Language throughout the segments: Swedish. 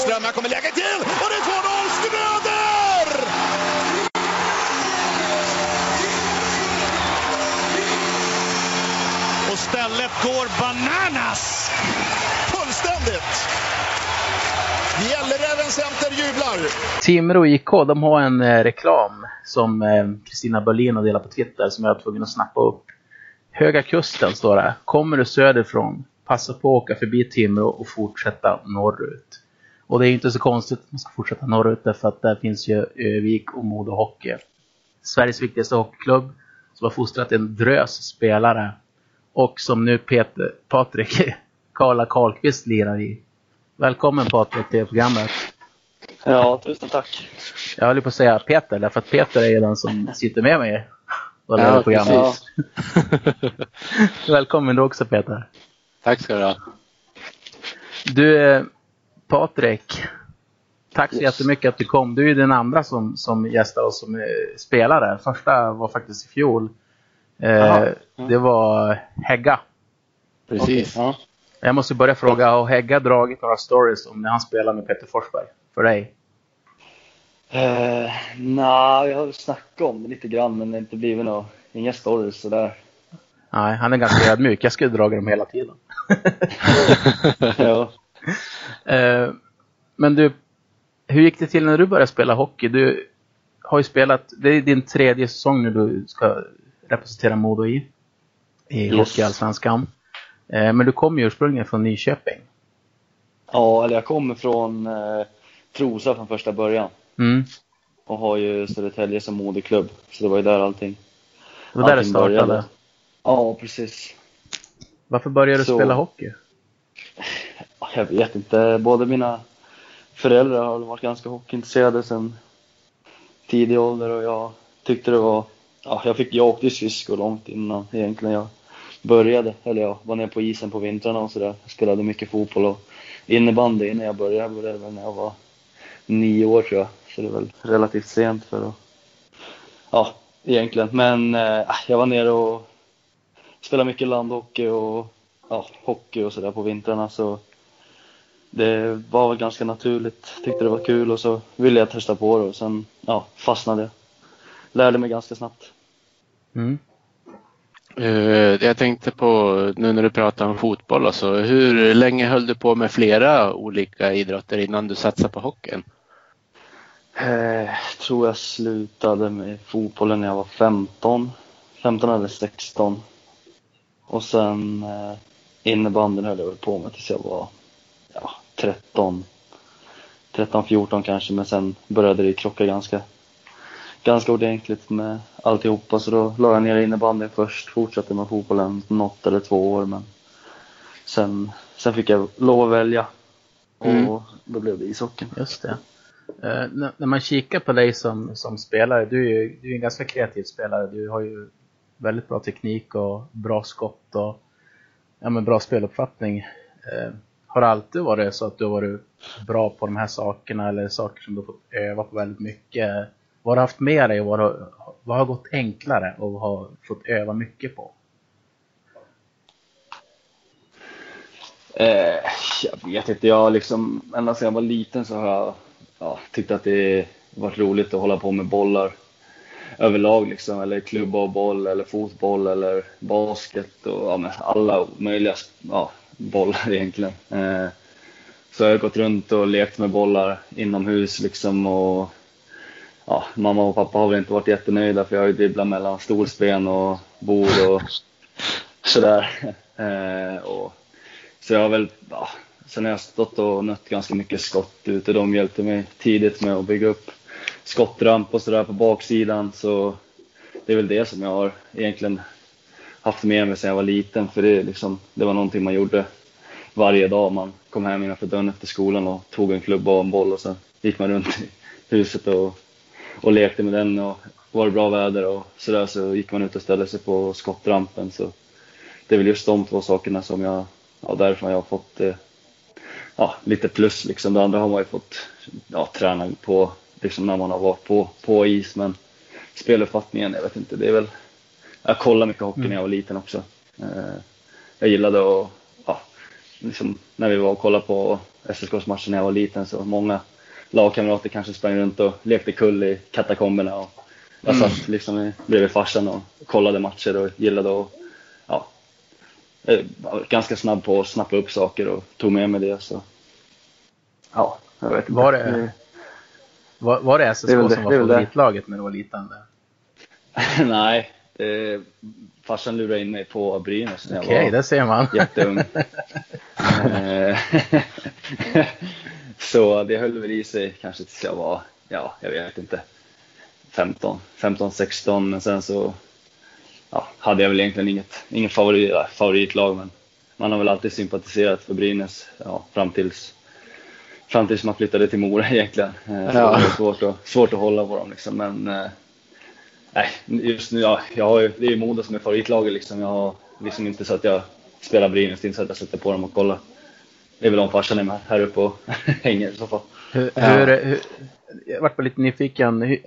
Lundström. Här kommer läget till och det är 2-0 Schröder! Och stället går bananas! Fullständigt! Gälleräven Center jublar! Timrå IK, de har en eh, reklam som eh, Kristina Berlin har delat på Twitter som jag var tvungen att snappa upp. Höga kusten står det. Kommer du söderifrån, passa på att åka förbi Timrå och fortsätta norrut. Och det är inte så konstigt att man ska fortsätta norrut därför att där finns ju Övik och Modo Hockey. Sveriges viktigaste hockeyklubb som har fostrat en drös spelare och som nu Peter, Patrik Karla Karlqvist lirar i. Välkommen Patrik till programmet. Ja, tusen tack. Jag höll på att säga Peter, därför att Peter är ju den som sitter med mig och leder Ja, programmet. Välkommen du också Peter. Tack ska du ha. Du, eh, Patrik. Tack så Yes. jättemycket att du kom. Du är den andra som, som gästar oss som eh, spelare. Första var faktiskt i fjol. Eh, Jaha. Det var Hägga. Precis. Ja. Jag måste börja fråga, har Hägga dragit några stories om när han spelade med Peter Forsberg? För dig? Eh, Nej, jag har snackat om det lite grann men det har inte blivit något, inga stories sådär. Nej, han är ganska ödmjuk. Jag skulle dra dem hela tiden. ja. Eh, men du, hur gick det till när du började spela hockey? Du har ju spelat, det är din tredje säsong nu du ska representera Modo i, i Yes. Hockeyallsvenskan. Eh, men du kom ju ursprungligen från Nyköping. ja, eller jag kommer från eh, Trosa från första början Mm. och har ju Södertälje som moderklubb. Så det var ju där allting. Det var där det allting startade. började. Ja, precis. Varför började du Så- spela hockey? Jag vet inte, båda mina föräldrar har varit ganska hockeyintresserade sedan tidig ålder och jag tyckte det var, ja, jag, fick, jag åkte ju skridskor långt innan egentligen jag började, eller jag var nere på isen på vintrarna och sådär. Jag spelade mycket fotboll och innebandy innan jag började. Jag började väl när jag var nio år tror jag, så det är väl relativt sent för att, ja, egentligen. Men eh, jag var nere och spelade mycket landhockey och ja, hockey och sådär på vintrarna så det var väl ganska naturligt. Tyckte det var kul och så ville jag testa på det och sen ja, fastnade jag. Lärde mig ganska snabbt. Mm. Eh, jag tänkte på nu när du pratar om fotboll alltså, hur länge höll du på med flera olika idrotter innan du satsade på hockeyn? Eh, tror jag slutade med fotbollen när jag var 15. 15 eller 16. Och sen eh, innebandyn höll jag väl på med tills jag var 13. 13, 14 kanske, men sen började det krocka ganska, ganska ordentligt med alltihopa. Så då la jag ner innebandyn först, fortsatte med fotbollen något eller två år, men sen, sen fick jag lov att välja. Och Mm. då blev det ishockeyn. Just det. Eh, när, när man kikar på dig som, som spelare, du är ju du är en ganska kreativ spelare. Du har ju väldigt bra teknik och bra skott och ja, men bra speluppfattning. Eh, har det alltid varit så att du har varit bra på de här sakerna eller saker som du har fått öva på väldigt mycket? Vad har du haft med dig och vad har, vad har gått enklare och vad har fått öva mycket på? Eh, jag vet inte, jag liksom, ända sedan jag var liten så har jag ja, tyckt att det varit roligt att hålla på med bollar överlag liksom, eller klubba och boll eller fotboll eller basket och ja, alla möjliga ja, bollar egentligen. Eh, så jag har gått runt och lekt med bollar inomhus liksom och ja, mamma och pappa har väl inte varit jättenöjda för jag har ju dribblat mellan stolsben och bord och sådär. Eh, och så jag har väl, ja, sen har jag stått och nött ganska mycket skott ute. De hjälpte mig tidigt med att bygga upp skottramp och sådär på baksidan. Så det är väl det som jag har egentligen haft med mig sedan jag var liten. För det, liksom, det var någonting man gjorde varje dag. Man kom hem innanför dörren efter skolan och tog en klubba och en boll och sen gick man runt i huset och, och lekte med den. Och var det bra väder och sådär så gick man ut och ställde sig på skottrampen. Så det är väl just de två sakerna som jag, ja därifrån jag har fått eh, ja, lite plus liksom. Det andra har man ju fått ja, träna på liksom när man har varit på, på is men speluppfattningen, jag vet inte, det är väl jag kollade mycket hockey när jag var liten också. Eh, jag gillade att ja, liksom, när vi var och kollade på SSKs matcher när jag var liten så många lagkamrater kanske sprang runt och lekte kull i katakomberna. Och jag Mm. satt liksom bredvid farsan och kollade matcher och gillade att ja, var ganska snabb på att snappa upp saker och tog med mig det. Så. Ja, jag vet inte. Var det- Var, var det SSK Det som var favoritlaget när du var liten? Nej, eh, farsan lurade in mig på Brynäs när jag Okej, var det ser man. jätteung. Eh, så det höll väl i sig kanske tills jag var, ja, jag vet inte, 15, 15, 16. Men sen så ja, hade jag väl egentligen inget, inget favorit, favoritlag. Men man har väl alltid sympatiserat för Brynäs ja, fram tills Fram tills man flyttade till Mora egentligen. Eh, Så Ja. det var svårt att, svårt att hålla på dem liksom. Men eh, nej, just nu, ja, jag har ju, det är ju Modo som är favoritlaget liksom. Jag har liksom inte så att jag spelar Brynäs, det är inte så att jag sätter på dem och kollar. Det är väl om farsan är med här uppe och hänger i så fall. Hur, Ja. hur, hur, jag vart bara lite nyfiken. Hur,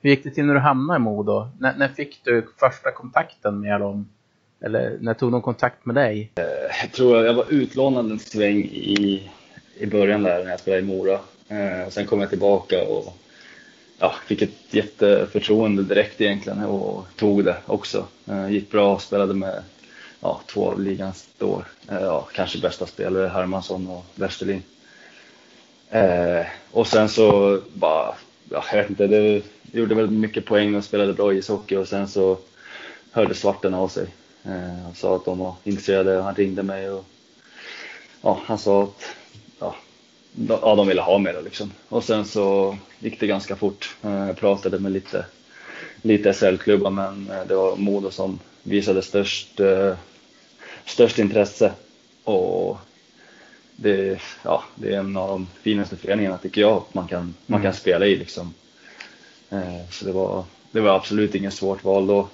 hur gick det till när du hamnade i Modo? När, när fick du första kontakten med dem? Eller när tog de kontakt med dig? Jag tror jag var utlånad en sväng i, i början där när jag spelade i Mora. Eh, och sen kom jag tillbaka och ja, fick ett jätteförtroende direkt egentligen och tog det också. Eh, gick bra, och spelade med ja, två av ligans då, eh, ja, kanske bästa spelare, Hermansson och Westerlin. Eh, och sen så bara, ja, jag vet inte, det gjorde väl mycket poäng och spelade bra ishockey och sen så hörde svarten av sig. Eh, han sa att de var intresserade och han ringde mig och ja, han sa att ja, de ville ha mig då liksom. Och sen så gick det ganska fort. Eh, Jag pratade med lite, lite SL-klubbar men eh, det var Modo som visade störst, eh, störst intresse. Och det, ja, det är en av de finaste föreningarna tycker jag man kan, man kan spela i liksom. Så det var, det var absolut inget svårt val då.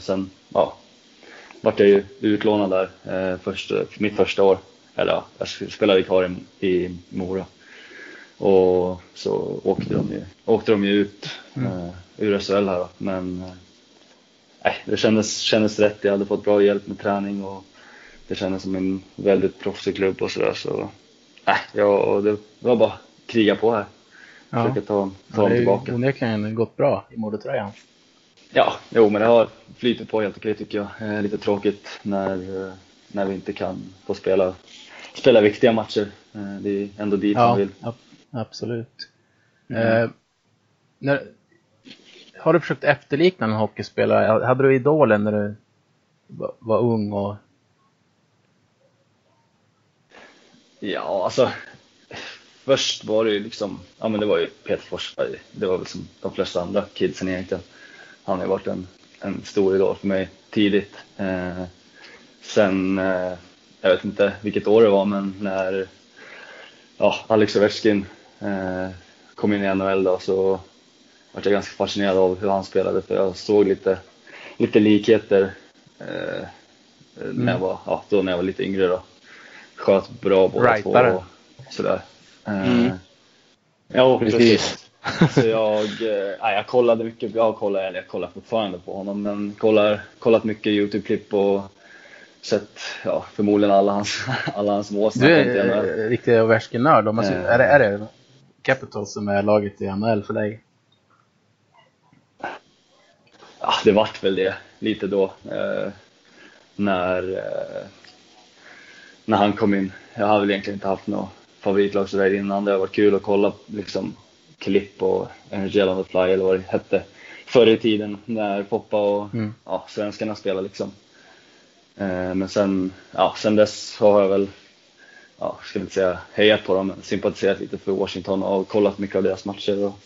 Sen, ja, vart jag ju utlånad där först, mitt första år. Eller ja, jag spelade vikar i, i Mora. Och så åkte de ju, åkte de ju ut eh, ur SHL här då. Men eh, det kändes, kändes rätt. Jag hade fått bra hjälp med träning och det kändes som en väldigt proffsig klubb och sådär. Så nej, ja, det var bara att kriga på här. Ja. Försöka ta, ta Ja, dem det tillbaka. onekligen gått bra i Modotröjan. Ja, jo men det har flytit på helt okej tycker jag. Eh, lite tråkigt när, eh, när vi inte kan få spela, spela viktiga matcher. Eh, det är ändå dit man Ja, vill. ab- absolut. Mm. Eh, när, har du försökt efterlikna en hockeyspelare? Hade du idolen när du var, var ung? Och, Ja, alltså. Först var det ju liksom, ja men det var ju Peter Forsberg. Det var väl som de flesta andra kidsen egentligen. Han har ju varit en, en stor idol för mig tidigt. Eh, sen, eh, jag vet inte vilket år det var, men när ja, Alex Ovechkin eh, kom in i NHL då så var jag ganska fascinerad av hur han spelade för jag såg lite, lite likheter eh, när, jag var, ja, då när jag var lite yngre då. Sköt bra båda Rightare. två och sådär. Eh, Mm. Ja, precis. Så jag, eh, jag kollade mycket, jag kollar, eller jag kollar fortfarande på honom, men kollar, kollat mycket Youtube-klipp och sett ja, förmodligen alla hans, alla hans mål. du är eh, riktig Ovechkin-nörd. Ser- Eh. Är, det, är det Capitals som är laget i NHL för dig? Ja, det vart väl det lite då. Eh, när, eh, när han kom in. Jag har väl egentligen inte haft något favoritlag sådär innan. Det har varit kul att kolla liksom, klipp och Energy on the Fly eller vad det hette förr i tiden när Poppa och Mm. ja, svenskarna spelade liksom. Eh, men sen, ja, sen dess har jag väl, ja, ska inte säga hejat på dem, men sympatiserat lite för Washington och kollat mycket av deras matcher och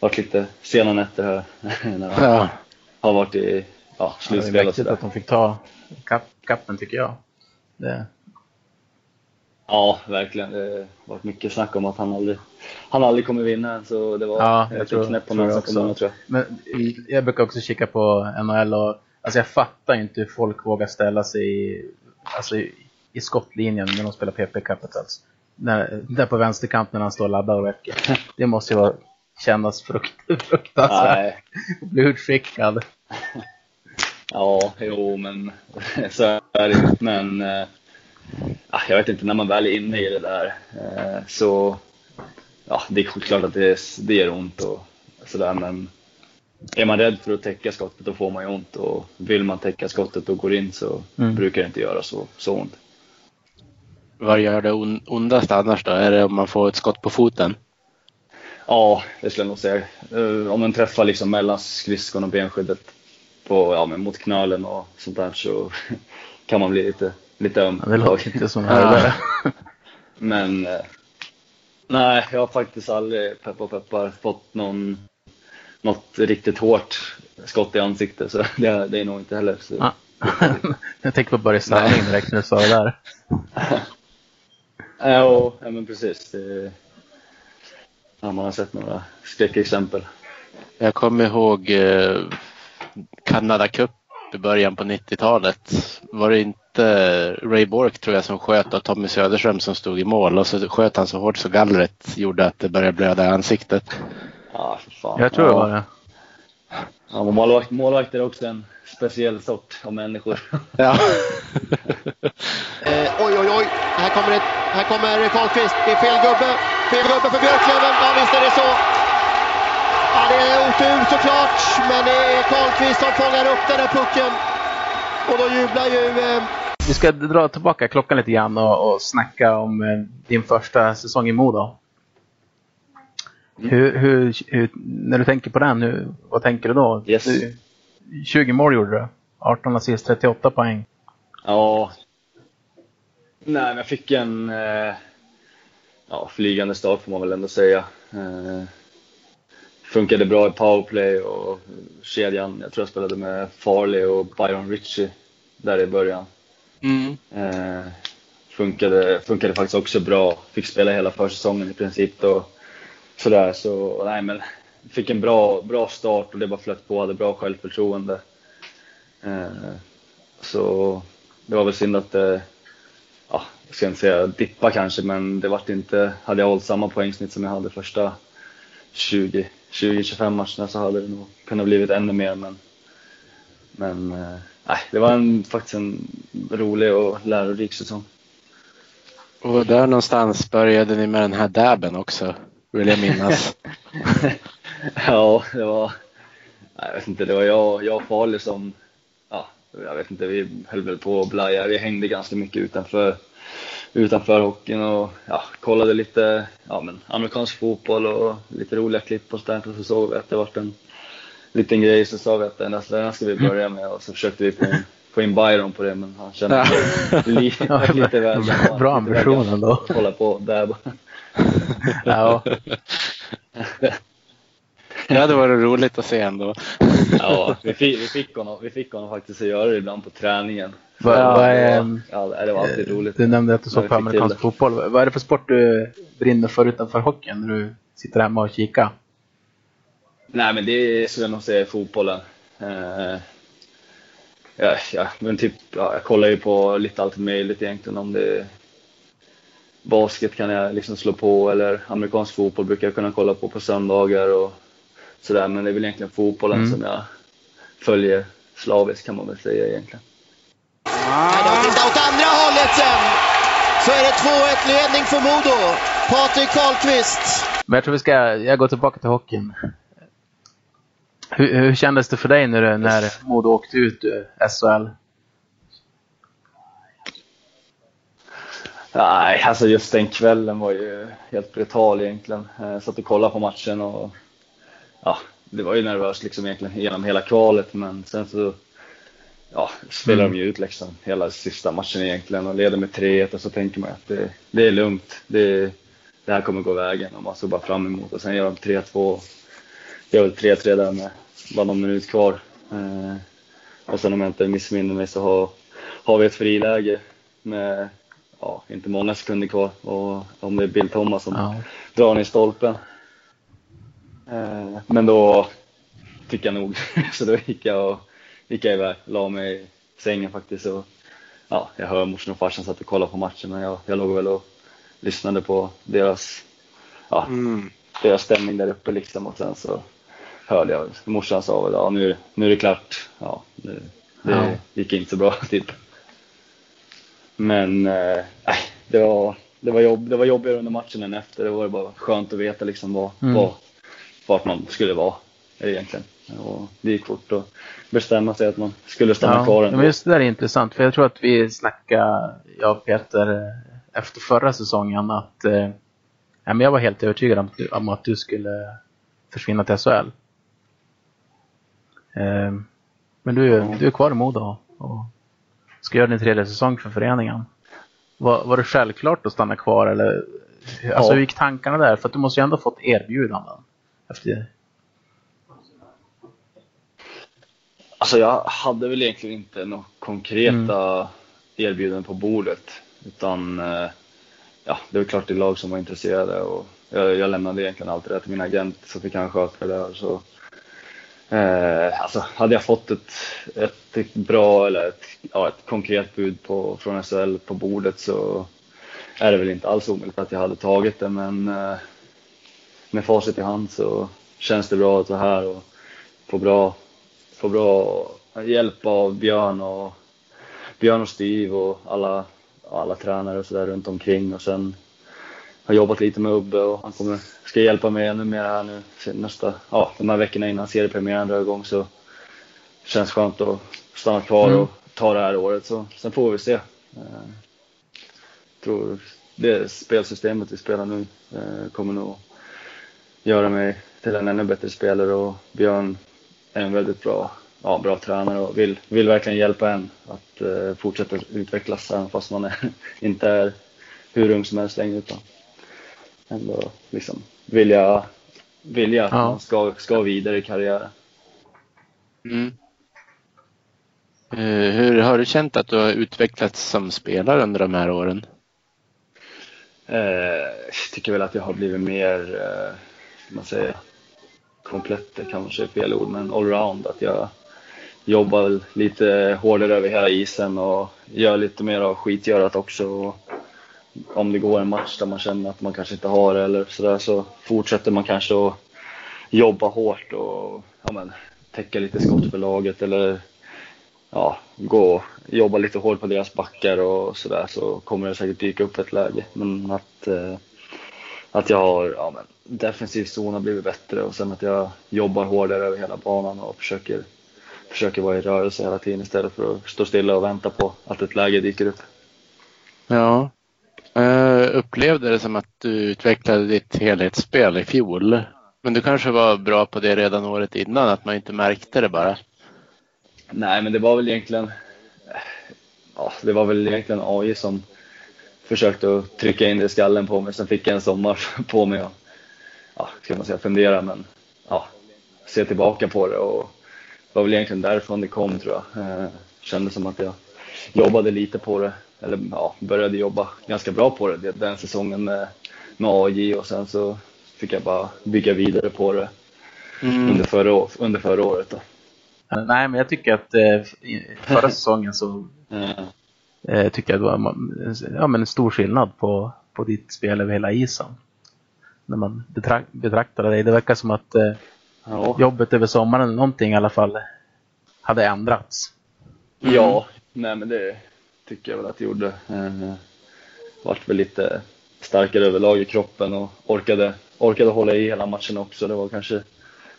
varit lite sena nätter här när de Ja. har varit i ja, Ja, det är slutspel mäktigt sådär. att de fick ta kapp, kappen tycker jag. Det, Ja, verkligen. Det har varit mycket snack om att han aldrig, han aldrig kommer vinna så det var Ja, jag tror- knäpp på näsan också. många tror jag. Men jag brukar också kika på NHL och alltså jag fattar inte hur folk vågar ställa sig i, alltså i, i skottlinjen när de spelar PP Capitals. När, där på vänsterkanten när han står och laddar och väcker. Det måste ju vara, kännas frukt, fruktansvärt. Bli utskickad. ja, jo men så är det. Men ja, jag vet inte, när man väl är inne i det där eh, så ja, det är klart att det, det gör ont och sådär men är man rädd för att täcka skottet då får man ju ont och vill man täcka skottet och går in så Mm. brukar det inte göra så, så ont. Vad gör det on- ondast annars då? Är det om man får ett skott på foten? Ja, det skulle jag nog säga. Eh, om man träffar liksom mellan skridskon och benskyddet på, ja, men mot knölen och sånt där så kan man bli lite, lite öm. Ja, det låter inte som höjdare. Men eh, nej, jag har faktiskt aldrig, peppar peppar, fått någon, något riktigt hårt skott i ansiktet. Så det, det är nog inte heller så. Ja. jag tänkte på Börje Salming direkt när du sa det där. Ja, och, ja men precis. Det, ja, man har sett några skräckexempel. Jag kommer ihåg eh, Canada Cup i början på 90-talet. Var det inte Ray Bork tror jag som sköt av Tommy Söderström som stod i mål och så sköt han så hårt så gallret gjorde att det började blöda i ansiktet. Ja, för fan. Jag tror det ja. var det. Ja, målvakt, målvakter är också en speciell sort av människor. Ja. Eh, oj, oj, oj. Här kommer, ett, här kommer Karlqvist. Det är fel gubbe. Fel gubbe för Björklöven. Ja, visst är det så. Ja, det är otur såklart, men det är Karlqvist som fångar upp den här pucken. Och då jublar ju... Eh, Vi ska dra tillbaka klockan lite grann och, och snacka om eh, din första säsong i Modo. Hur, hur, hur, när du tänker på den, hur, vad tänker du då? Yes. Du, 20 mål gjorde du. 18 assist, 38 poäng. Ja. Nej, men jag fick en eh, ja, flygande start får man väl ändå säga. Eh, funkade bra i powerplay och kedjan. Jag tror jag spelade med Farley och Byron Ritchie där i början. Mm. Eh, funkade, funkade faktiskt också bra. Fick spela hela försäsongen i princip då. Sådär, så nej men fick en bra, bra start och det bara flöt på. Hade bra självförtroende. Eh, så det var väl synd att det, ja, jag ska inte säga dippa kanske, men det vart inte, hade jag hållit samma poängsnitt som jag hade första 20-25 matcherna så hade det nog kunnat blivit ännu mer. Men, men eh, det var en, faktiskt en rolig och lärorik säsong. Och där någonstans började ni med den här dabben också, vill jag minnas. ja, det var, jag vet inte, det var jag, jag och Farley som, ja, jag vet inte, vi höll väl på att blaja. Vi hängde ganska mycket utanför, utanför hockeyn och ja, kollade lite ja, men, amerikansk fotboll och lite roliga klipp och sånt där. Och så såg vi att det var en liten grej, så sa vi att den här- ska vi börja med och så försökte vi få en få in Byron på det, men han kände Ja. lite, Ja, lite väl bra- ambition ändå. Hålla på där bara. Ja, Det hade varit roligt att se ändå. Ja, vi fick, vi, fick honom, vi fick honom faktiskt att göra det ibland på träningen. Vad- Ja, är- var- ja, det var alltid roligt. du nämnde att du såg på amerikansk fotboll. Vad är det för sport du brinner för utanför hockeyn när du sitter hemma och kikar? Nej, men det skulle jag nog säga är fotbollen. Ja, ja, men typ, ja, jag kollar ju på lite allt möjligt egentligen. Om det är basket kan jag liksom slå på eller amerikansk fotboll brukar jag kunna kolla på på söndagar och sådär. Men det är väl egentligen fotbollen Mm. som jag följer slaviskt kan man väl säga egentligen. Tittat åt andra hållet sen. Så är det 2-1 ledning för Modo. Patrik Karlqvist. Men jag tror vi ska, jag går tillbaka till hockeyn. Hur, hur kändes det för dig när, du- när Modo åkte ut ur SHL? Nej, alltså just den kvällen var ju helt brutal egentligen. Jag satt och kollade på matchen och ja, det var ju nervöst liksom egentligen genom hela kvalet men sen så ja, spelar Mm. de ju ut liksom hela sista matchen egentligen och leder med 3-1 och så tänker man att det, det är lugnt. Det, det här kommer gå vägen och man såg bara fram emot och sen gör de 3-2. Gör väl 3-3 där med bara någon minut kvar. Eh, och sen om jag inte missminner mig så har, har vi ett friläge med ja, inte många sekunder kvar och om det är Bill Thomas som Ja. drar i stolpen. Eh, men då fick jag nog, så då gick jag, och, gick jag iväg, la mig i sängen faktiskt. Och, ja, jag hör morsan och farsan satt och kollade på matchen men jag, jag låg väl och lyssnade på deras, ja, Mm. deras stämning där uppe liksom och sen så hörde jag, morsan sa väl ja nu, nu är det klart. Ja, nu, det Ja. gick inte så bra typ. men eh, det, var, det, var jobb, det var jobbigare under matchen än efter. Det var bara skönt att veta liksom vad, mm. vad, vart man skulle vara egentligen. Och det gick fort att bestämma sig att man skulle stanna ja, kvar ändå. Men just det där är intressant, för jag tror att vi snackade, jag och Peter, efter förra säsongen att eh, jag var helt övertygad om, om att du skulle försvinna till SHL. Eh, men du, du är kvar i Modo och ska göra din tredje säsong för föreningen. Var, var det självklart att stanna kvar eller alltså, hur gick tankarna där? För att du måste ju ändå fått erbjudanden efter Alltså jag hade väl egentligen inte några konkreta mm. erbjudanden på bordet. Utan eh, ja, det var klart det lag som var intresserade och jag, jag lämnade egentligen allt det till min agent så fick han sköta det där. Så, eh, alltså, hade jag fått ett, ett, bra eller ett, ja, ett konkret bud på, från SHL på bordet så är det väl inte alls omöjligt att jag hade tagit det men eh, med facit i hand så känns det bra att vara här och få bra få bra hjälp av Björn och Björn och Steve och alla, alla tränare och sådär runt omkring och sen har jobbat lite med Ubbe och han kommer, ska hjälpa mig ännu mer här nu nästa, ja de här veckorna innan seriepremiären drar igång så känns skönt att stanna kvar mm. och ta det här året så sen får vi se. Eh, tror det spelsystemet vi spelar nu eh, kommer nog göra mig till en ännu bättre spelare och Björn är en väldigt bra, ja, bra tränare och vill, vill verkligen hjälpa en att uh, fortsätta utvecklas även fast man är, inte är hur ung som helst längre utan ändå liksom vilja, vilja att ja. man ska, ska vidare i karriären. Mm. Uh, hur har du känt att du har utvecklats som spelare under de här åren? Uh, jag tycker väl att jag har blivit mer, uh, man säger, komplett, det kanske är fel ord, men allround. Att jag jobbar lite hårdare över hela isen och gör lite mer av skitgörat också. Och om det går en match där man känner att man kanske inte har det eller sådär så fortsätter man kanske att jobba hårt och ja, men, täcka lite skott för laget eller ja, gå och jobba lite hårt på deras backar och sådär så kommer det säkert dyka upp ett läge. Men att, eh, att jag har ja, men, defensiv zon har blivit bättre och sen att jag jobbar hårdare över hela banan och försöker, försöker vara i rörelse hela tiden istället för att stå stilla och vänta på att ett läge dyker upp. Ja. Jag upplevde det som att du utvecklade ditt helhetsspel i fjol. Men du kanske var bra på det redan året innan, att man inte märkte det bara? Nej, men det var väl egentligen ja, det var väl egentligen AI som försökte att trycka in det i skallen på mig. Sen fick jag en sommar på mig att ja, ska man säga, fundera, men ja, se tillbaka på det och det var väl egentligen därifrån det kom tror jag. Eh, kändes som att jag jobbade lite på det, eller ja, började jobba ganska bra på det den säsongen med, med AJ och sen så fick jag bara bygga vidare på det mm. under, förra, under förra året. Då. Nej, men jag tycker att eh, förra säsongen så eh, tycker jag det var ja, men en stor skillnad på, på ditt spel över hela isen när man betrak betraktar dig. Det verkar som att eh, ja. jobbet över sommaren, någonting i alla fall, hade ändrats. Mm. Ja, nej men det tycker jag väl att det gjorde. Eh, vart väl lite starkare överlag i kroppen och orkade, orkade hålla i hela matchen också. Det var kanske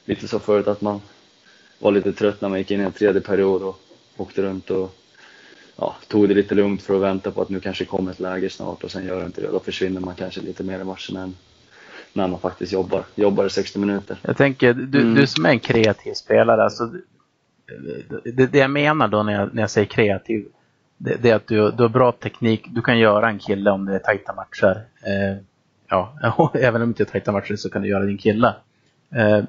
lite så förut att man var lite trött när man gick in i en tredje period och åkte runt och ja, tog det lite lugnt för att vänta på att nu kanske kommer ett läge snart och sen gör det inte det. Då försvinner man kanske lite mer i matchen än, när man faktiskt jobbar, jobbar i 60 minuter. Jag tänker, du, mm. du som är en kreativ spelare, alltså, Eh, det, det jag menar då när jag, när jag säger kreativ, det, det är att du, du har bra teknik, du kan göra en kille om det är tajta matcher. Eh, ja, även om det inte är tajta matcher så kan du göra din kille. Eh,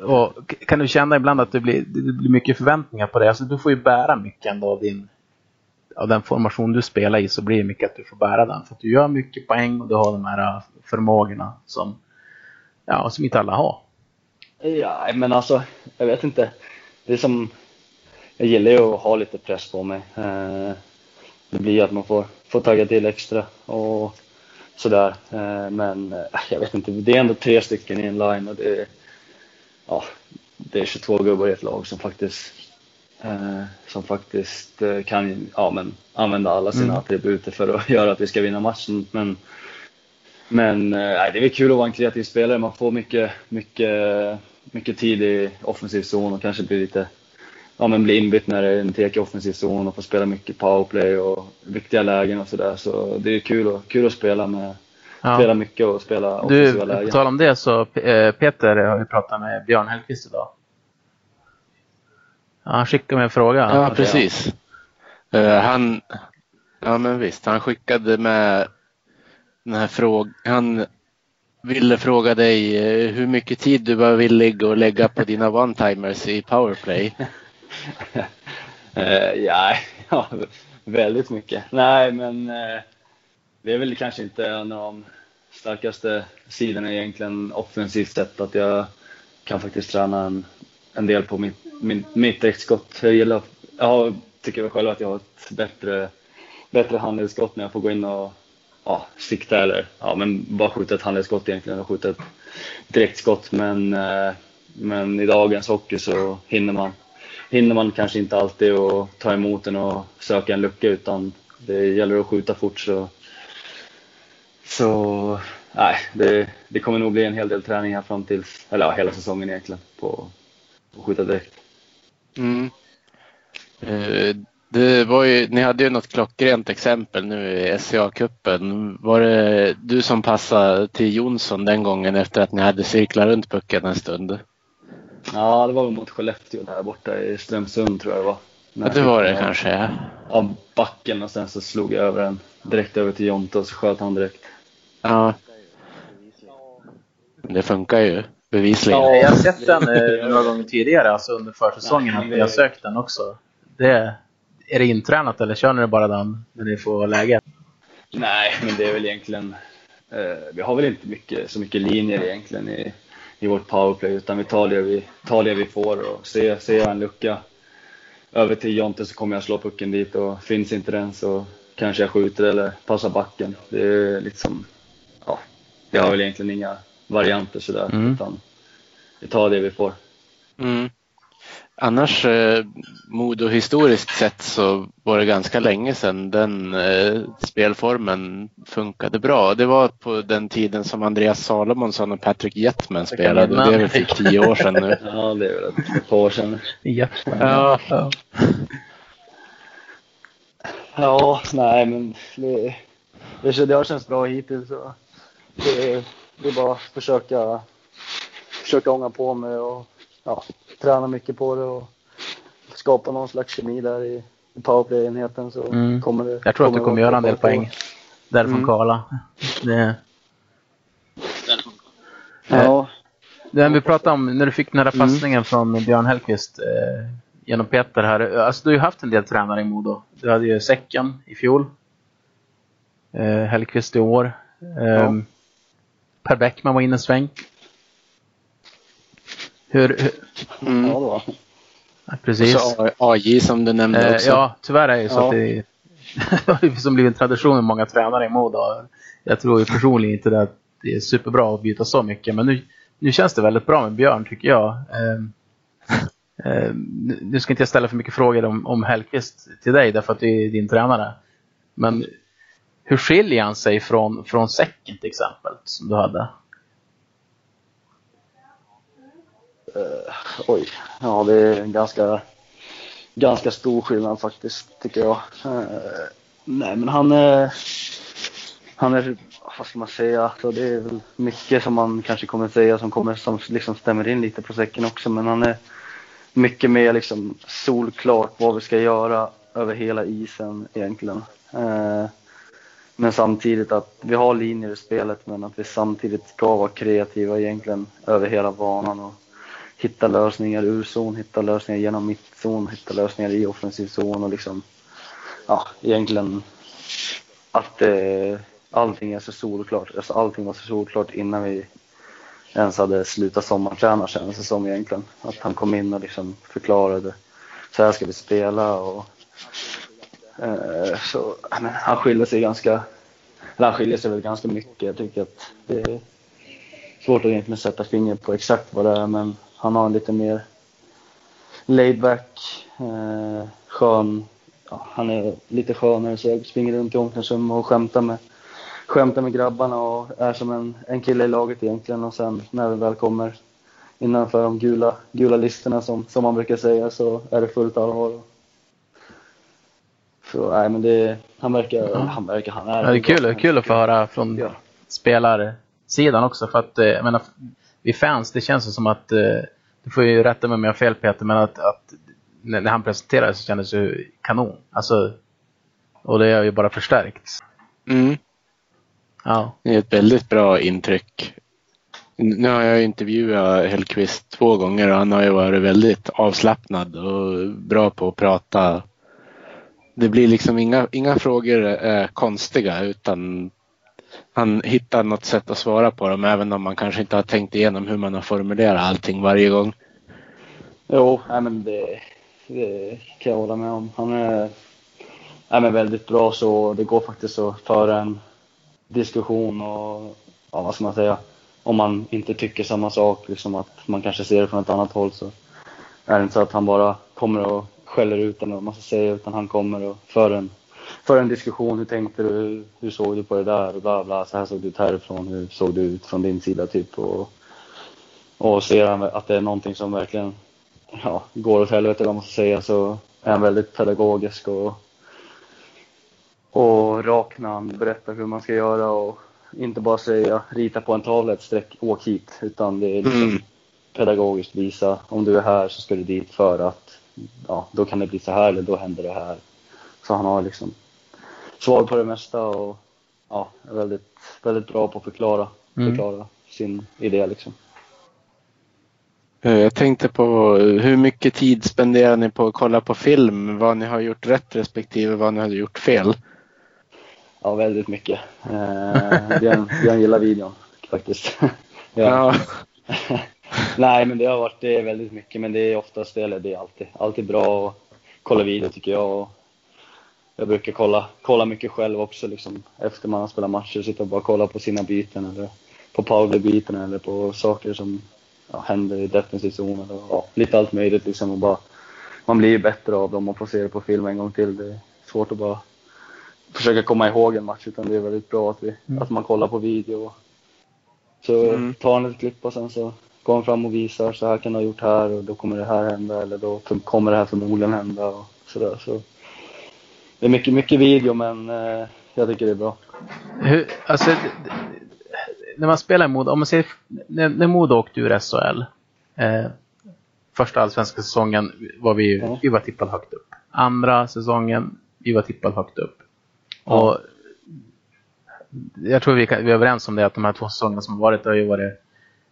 och kan du känna ibland att det blir, det blir mycket förväntningar på dig? Alltså, du får ju bära mycket ändå av din av den formation du spelar i så blir det mycket att du får bära den. För att du gör mycket poäng och du har de här eh, förmågorna som, ja, som inte alla har. Ja, men alltså, jag vet inte. Det är som, jag gillar ju att ha lite press på mig. Eh, det blir att man får, får tagga till extra och sådär. Eh, men eh, jag vet inte, det är ändå tre stycken i en line och det är, ja, det är 22 gubbar i ett lag som faktiskt som faktiskt kan ja, men, använda alla sina Mm. attributer för att göra att vi ska vinna matchen. Men, men nej, det är väl kul att vara en kreativ spelare. Man får mycket, mycket, mycket tid i offensiv zon och kanske blir lite ja, men blir inbytt när det är en tek i offensiv zon och får spela mycket powerplay och viktiga lägen och sådär. Så det är kul, och, kul att spela med spela Ja. mycket och spela Du, offensiva på lägen. tal om det så eh, Peter har ju pratat med Björn Hellkvist idag. Ja, han skickade mig en fråga. Ja, precis. Eh, han, ja men visst, han skickade med den här frågan. Han ville fråga dig eh, hur mycket tid du var villig att lägga på dina one-timers i powerplay. uh, ja, ja, väldigt mycket. Nej, men uh, det är väl kanske inte en av de starkaste sidorna egentligen offensivt sett att jag kan faktiskt träna en, en del på mitt, min, mitt direktskott. Jag gillar, jag tycker väl själv att jag har ett bättre, bättre handledsskott när jag får gå in och ja, sikta eller ja, men bara skjuta ett handledsskott egentligen och skjuta ett direktskott. Men, eh, men i dagens hockey så hinner man hinner man kanske inte alltid att ta emot den och söka en lucka utan det gäller att skjuta fort så så nej, det, det kommer nog bli en hel del träning här fram till, eller ja, hela säsongen egentligen på att skjuta direkt. Mm. Eh, det var ju, ni hade ju något klockrent exempel nu i SCA-cupen. Var det du som passade till Jonsson den gången efter att ni hade cirklat runt pucken en stund? Ja, det var väl mot Skellefteå där borta i Strömsund tror jag det var. Ja, det var det kanske. Ja. Backen och sen så slog jag över den direkt över till Jonte och så sköt han direkt. ja. Det funkar ju bevisligen. Ja, jag har sett den eh, några gånger tidigare, alltså under försäsongen. Nej, att det- ni har sökt den också. Det, är det intränat eller kör ni bara den när ni får läge? Nej, men det är väl egentligen, eh, vi har väl inte mycket, så mycket linjer egentligen i, i vårt powerplay utan vi tar det vi, tar det vi får och ser, ser jag en lucka över till Jonte så kommer jag slå pucken dit och finns inte den så kanske jag skjuter eller passar backen. Det är liksom, ja, vi har väl egentligen inga varianter sådär Mm. utan vi tar det vi får. Mm. Annars, eh, Modo historiskt sett så var det ganska länge sedan den eh, spelformen funkade bra. Det var på den tiden som Andreas Salomonsson och Patrick Jetman spelade. Det är väl typ tio år sedan nu. Ja, det är väl ett par år sedan. Jätte. Ja. Ja. Ja, nej men det, det, det har känts bra hittills. Så det, det är bara att försöka, försöka ånga på mig och ja, träna mycket på det och skapa någon slags kemi där i, powerplay-enheten så Mm. kommer det. Jag tror att du kommer göra en del poäng därifrån Mm. Karla. Det, Ja, det vi pratade om när du fick den här Mm. passningen från Björn Hellkvist eh, genom Peter här. Alltså, du har ju haft en del tränare i Modo. Du hade ju Säcken i fjol. Eh, Hellkvist i år. Eh, Per Bäckman var inne en sväng. Hur, hur, Mm. ja då. precis. Så AJ som du nämnde Eh, också. ja, tyvärr är det ju så Ja. att det har som blivit en tradition med många tränare i Modo. Jag tror ju personligen inte det att det är superbra att byta så mycket, men nu, nu känns det väldigt bra med Björn tycker jag. Ehm, nu- ska inte jag ställa för mycket frågor om, om Hellkvist till dig därför att det är din tränare. Men hur skiljer han sig från, från Säcken till exempel, som du hade? Eh, oj, ja det är en ganska, ganska stor skillnad faktiskt tycker jag. Eh, nej men han är, han är, vad ska man säga, alltså, det är väl mycket som man kanske kommer säga som, kommer, som liksom stämmer in lite på säcken också men han är mycket mer liksom solklart vad vi ska göra över hela isen egentligen. Eh, men samtidigt att vi har linjer i spelet men att vi samtidigt ska vara kreativa egentligen över hela banan och hitta lösningar ur zon, hitta lösningar genom mittzon, hitta lösningar i offensiv zon och liksom, ja, egentligen att eh, allting är så solklart. Alltså allting var så solklart innan vi ens hade slutat sommarträna kändes det som egentligen. Att han kom in och liksom förklarade, så här ska vi spela och eh, så, men han skiljer sig ganska, eller han skiljer sig väl ganska mycket. Jag tycker att det är svårt att egentligen sätta fingret på exakt vad det är men han har en lite mer laid back Eh, skön, ja, han är lite skönare så jag springer runt i omklädningsrummet och skämtar med, skämtar med grabbarna och är som en, en kille i laget egentligen och sen när vi väl kommer innanför de gula, gula listorna som, som man brukar säga så är det fullt allvar. Så nej men det, han verkar, ja. han verkar, han är. Ja, det är kul, kul att få höra från ja. spelarsidan också för att, eh, jag menar, vi fans, det känns som att, eh, du får ju rätta mig om jag har fel Peter, men att, att när han presenterade så kändes det kanon. Alltså, och det har ju bara förstärkts. Mm. Ja. Det är ett väldigt bra intryck. Nu har jag intervjuat Hellqvist två gånger och han har ju varit väldigt avslappnad och bra på att prata. Det blir liksom inga, inga frågor är konstiga utan han hittar något sätt att svara på dem även om man kanske inte har tänkt igenom hur man har formulerat allting varje gång. Jo, nej men det, det kan jag hålla med om. Han är, nej, men väldigt bra så det går faktiskt att föra en diskussion och ja, vad ska man säga, om man inte tycker samma sak, liksom att man kanske ser det från ett annat håll så är det inte så att han bara kommer och skäller ut en och man ska säga utan han kommer och för en, för en diskussion. Hur tänkte du? Hur såg du på det där? Och bla bla. Så här såg det ut härifrån. Hur såg det ut från din sida? Typ. Och, och ser han att det är någonting som verkligen ja, går åt helvete, vad man ska säga, så är han väldigt pedagogisk och, och rak när han berättar hur man ska göra och inte bara säga rita på en tavla ett streck, åk hit, utan det är liksom mm. pedagogiskt visa om du är här så ska du dit för att ja, då kan det bli så här eller då händer det här. Så han har liksom svar på det mesta och ja, är väldigt, väldigt bra på att förklara, mm. förklara sin idé liksom. Eh, jag tänkte på hur mycket tid spenderar ni på att kolla på film? Vad ni har gjort rätt respektive vad ni har gjort fel? Ja, väldigt mycket. Eh, Björn, Björn gillar videon faktiskt. ja. Nej, men det har varit det väldigt mycket, men det är oftast, eller det är alltid, alltid bra att kolla video tycker jag. Och jag brukar kolla, kolla mycket själv också, liksom, efter man har spelat matcher, sitta och bara kolla på sina byten eller på powerbyten eller på saker som ja, händer i defensiv zon eller ja, lite allt möjligt liksom. Och bara, man blir ju bättre av dem och får se det på film en gång till. Det är svårt att bara försöka komma ihåg en match utan det är väldigt bra att, vi, mm. att man kollar på video. Så mm. tar han ett klipp och sen så går han fram och visar så här kan du ha gjort här och då kommer det här hända eller då kommer det här förmodligen hända och sådär. Så det är mycket, mycket video men eh, jag tycker det är bra. Hur, alltså, när man spelar i Modo, om man ser, när, när Modo åkte ur SHL, eh, första allsvenska säsongen var vi, mm. vi var tippade högt upp. Andra säsongen, vi var tippade högt upp. Mm. Och jag tror vi, kan, vi är överens om det, att de här två säsongerna som har varit, har ju varit,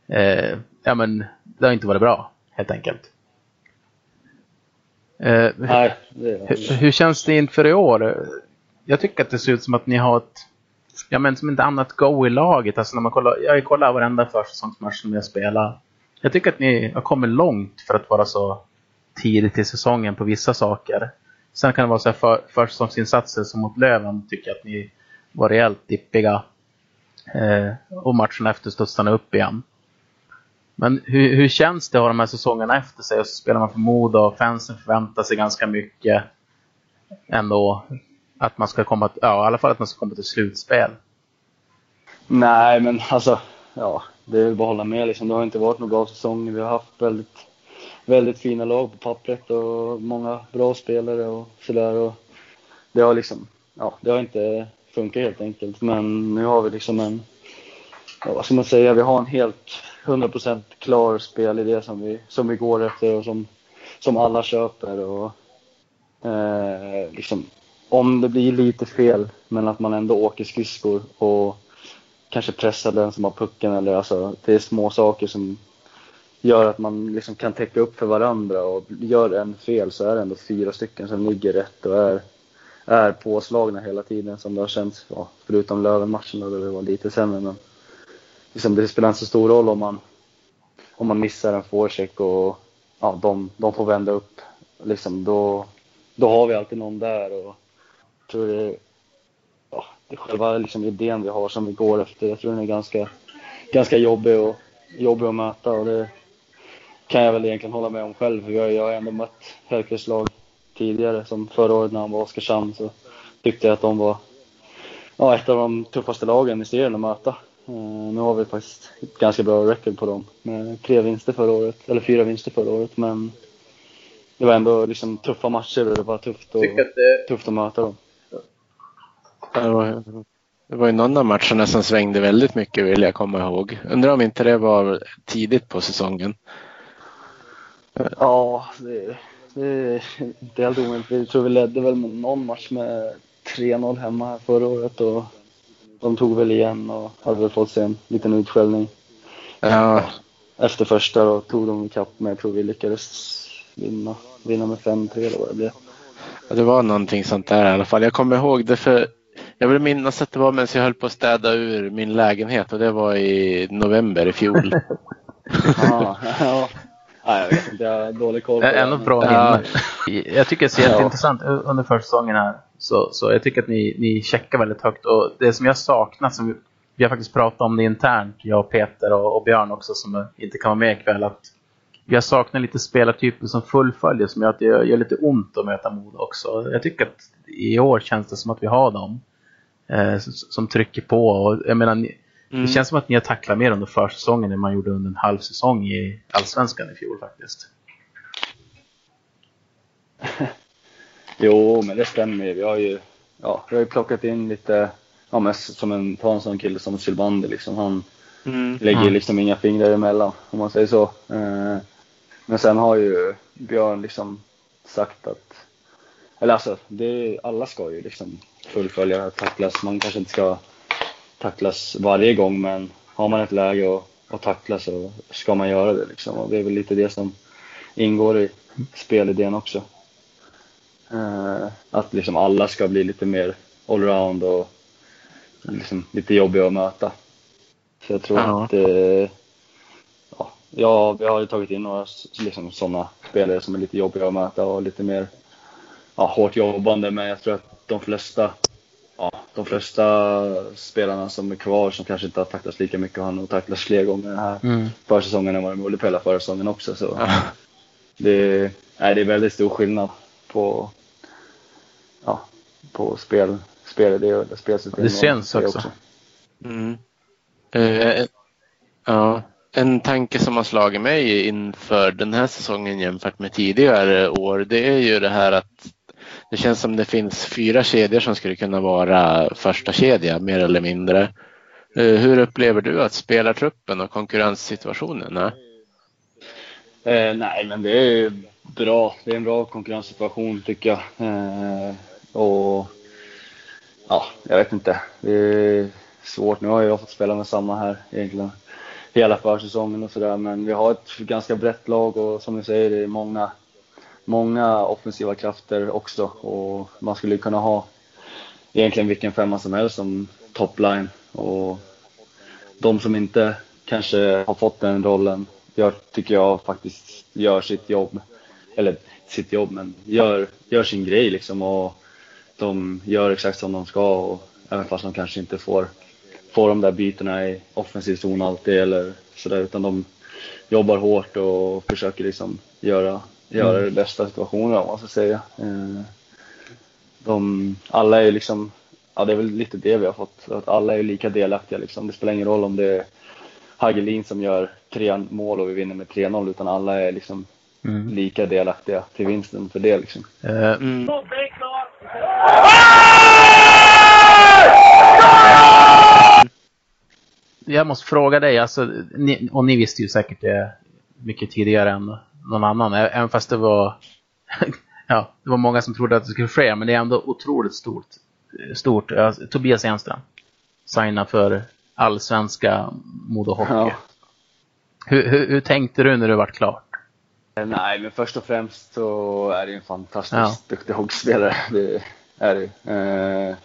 eh, ja men, det har inte varit bra, helt enkelt. Eh, Nej, hur, hur, känns det inför i år? Jag tycker att det ser ut som att ni har ett ja, men som inte annat go i laget. Alltså när man kollar, jag kollar varenda försäsongsmatch som jag spelar. Jag tycker att ni har kommit långt för att vara så tidigt i säsongen på vissa saker. Sen kan det vara så här för, försäsongsinsatser som mot Löven tycker jag att ni var rejält dippiga. Eh, och matchen efter studsade upp igen. Men hur, hur känns det att ha de här säsongerna efter sig och så spelar man för Modo och fansen förväntar sig ganska mycket ändå att man ska komma, ja, i alla fall att man ska komma till slutspel. Nej, men alltså, ja, det är väl bara att hålla med liksom. Det har inte varit några bra säsonger. Vi har haft väldigt, väldigt fina lag på pappret och många bra spelare och sådär. det har liksom, ja, det har inte funkat helt enkelt. Men nu har vi liksom en, ja, vad ska man säga, vi har en helt 100% klar spelidé som vi, som vi går efter och som, som alla köper. Och, eh, liksom, om det blir lite fel, men att man ändå åker skridskor och kanske pressar den som har pucken. Eller alltså, det är små saker som gör att man liksom kan täcka upp för varandra. Och gör en fel så är det ändå fyra stycken som ligger rätt och är, är påslagna hela tiden som det har känts. Ja, förutom Löven-matchen där det var lite sämre. Men liksom, det spelar inte så stor roll om man, om man missar en forecheck och ja, de, de får vända upp. Liksom, då, då har vi alltid någon där. Och, tror det, ja, det är själva liksom idén vi har som vi går efter. Jag tror den är ganska, ganska jobbig, och, jobbig att möta och det kan jag väl egentligen hålla med om själv. Jag, jag har ändå mött Hellkvists lag tidigare. Som förra året när han var Oskarshamn så tyckte jag att de var ja, ett av de tuffaste lagen i serien att möta. Uh, nu har vi faktiskt ett ganska bra record på dem med tre vinster förra året, eller fyra vinster förra året. Men det var ändå liksom tuffa matcher och det var tufft, och, det... tufft att möta dem. Det var, det var ju någon av matcherna som svängde väldigt mycket vill jag komma ihåg. Undrar om inte det var tidigt på säsongen? Ja, det, det är inte helt omöjligt. Jag tror vi ledde väl någon match med 3-0 hemma förra året och de tog väl igen och hade väl fått sig en liten utskällning. Ja. Efter första då tog de ikapp men jag tror vi lyckades vinna, vinna med 5-3 eller vad det blev. Ja, det var någonting sånt där i alla fall. Jag kommer ihåg det för jag vill minnas att det var medan jag höll på att städa ur min lägenhet och det var i november i fjol. ja, ja. Nej, jag vet inte, jag har dålig koll på det. Ändå bra minne. Jag tycker det är jätteintressant under försäsongen här. Så, så jag tycker att ni, ni checkar väldigt högt. Och det som jag saknar, som vi, har faktiskt pratat om det internt, jag och Peter och, och Björn också som inte kan vara med ikväll. Att jag saknar lite spelartyper som fullföljer som gör att det gör lite ont att möta Modo också. Jag tycker att i år känns det som att vi har dem eh, som trycker på. Och jag menar, ni, mm. Det känns som att ni har tacklat mer under försäsongen än man gjorde under en halv säsong i Allsvenskan i fjol faktiskt. jo, men det stämmer. Vi har ju, ja, vi har ju plockat in lite, ja, men som en, ta en sån kille som Sylvander liksom. Han mm. lägger mm. liksom inga fingrar emellan, om man säger så. Eh, men sen har ju Björn liksom sagt att, eller alltså, det, alla ska ju liksom fullfölja tacklas. Man kanske inte ska tacklas varje gång, men har man ett läge att, att tackla så ska man göra det. Liksom. Och det är väl lite det som ingår i spelidén också. Uh, att liksom alla ska bli lite mer allround och liksom lite jobbiga att möta. Så jag tror ja. att uh, ja, vi har ju tagit in några liksom, sådana spelare som är lite jobbiga att möta och lite mer ja, hårt jobbande. Men jag tror att de flesta, ja, de flesta spelarna som är kvar som kanske inte har tacklats lika mycket har nog tacklats fler gånger den här mm. försäsongen än vad de gjorde på hela försäsongen också. Så ja. det, nej, det är väldigt stor skillnad på, ja, på spel, spelidé och spelsystem. Det känns också. också. Mm. Uh, ja, en tanke som har slagit mig inför den här säsongen jämfört med tidigare år, det är ju det här att det känns som det finns fyra kedjor som skulle kunna vara första kedja mer eller mindre. Eh, hur upplever du att spelartruppen och konkurrenssituationen är? Eh, nej, men det är bra. Det är en bra konkurrenssituation tycker jag. Eh, och ja, jag vet inte. Det är svårt. Nu har jag fått spela med samma här egentligen hela försäsongen och sådär. Men vi har ett ganska brett lag och som ni säger, det är många, många offensiva krafter också. Och man skulle kunna ha egentligen vilken femma som helst som topline. Och de som inte kanske har fått den rollen, jag tycker jag faktiskt gör sitt jobb. Eller sitt jobb, men gör, gör sin grej liksom. Och de gör exakt som de ska. Och även fast de kanske inte får få de där bytena i offensiv zon alltid eller sådär utan de jobbar hårt och försöker liksom göra, göra mm. det bästa situationen om man ska säga. Eh, de, alla är liksom, ja det är väl lite det vi har fått, att alla är lika delaktiga liksom. Det spelar ingen roll om det är Hagelin som gör tre mål och vi vinner med 3-0 utan alla är liksom mm. lika delaktiga till vinsten för det liksom. Eh, mm jag måste fråga dig, alltså, ni, och ni visste ju säkert det mycket tidigare än någon annan, även fast det var, ja, det var många som trodde att det skulle ske, men det är ändå otroligt stort. stort. Alltså, Tobias Enström signa för allsvenska Modo Hockey. Ja. Hur, hur, hur, tänkte du när det var klart? Nej, men först och främst så är det en fantastiskt ja. duktig hockeyspelare. Det är det eh,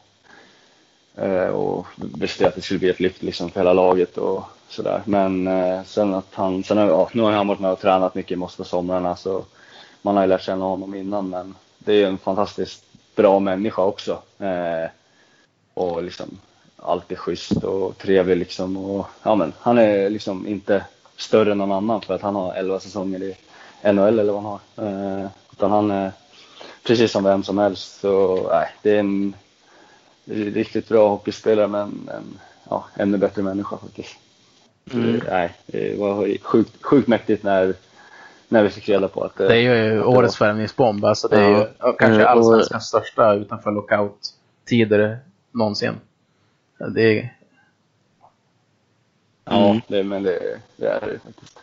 Eh, och visste att det skulle bli ett lyft liksom för hela laget och sådär. Men eh, sen att han, sen, ja, nu har han varit med och tränat mycket i Moskva somrarna så man har ju lärt känna honom innan men det är en fantastiskt bra människa också. Eh, och liksom alltid schysst och trevlig liksom. Och, ja, men, han är liksom inte större än någon annan för att han har 11 säsonger i NHL eller vad han har. Eh, utan han är precis som vem som helst. Så nej, det är en riktigt bra hockeyspelare men en ja, ännu bättre människa faktiskt. Mm. nej, det var sjukt, sjukt mäktigt när, när vi fick reda på att det, det är ju årets värvningsbomb. Alltså det är ju ja, kanske mm, allsvenskans största utanför lockout-tider någonsin. Det är... Ja, mm. det, men det, det är det faktiskt.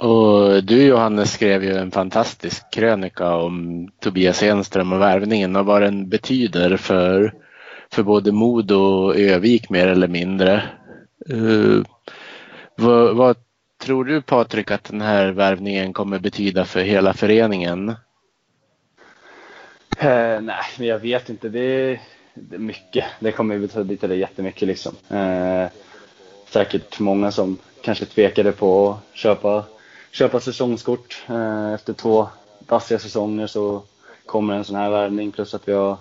Och du Johannes skrev ju en fantastisk krönika om Tobias Enström och värvningen och vad den betyder för, för både Modo och Övik mer eller mindre. Uh, vad, vad, tror du Patrik att den här värvningen kommer betyda för hela föreningen? Uh, nej, men jag vet inte. Det, det är mycket. Det kommer betyda jättemycket liksom. Uh, säkert många som kanske tvekade på att köpa köpa säsongskort. Eh, efter två dassiga säsonger så kommer en sån här värvning plus att vi har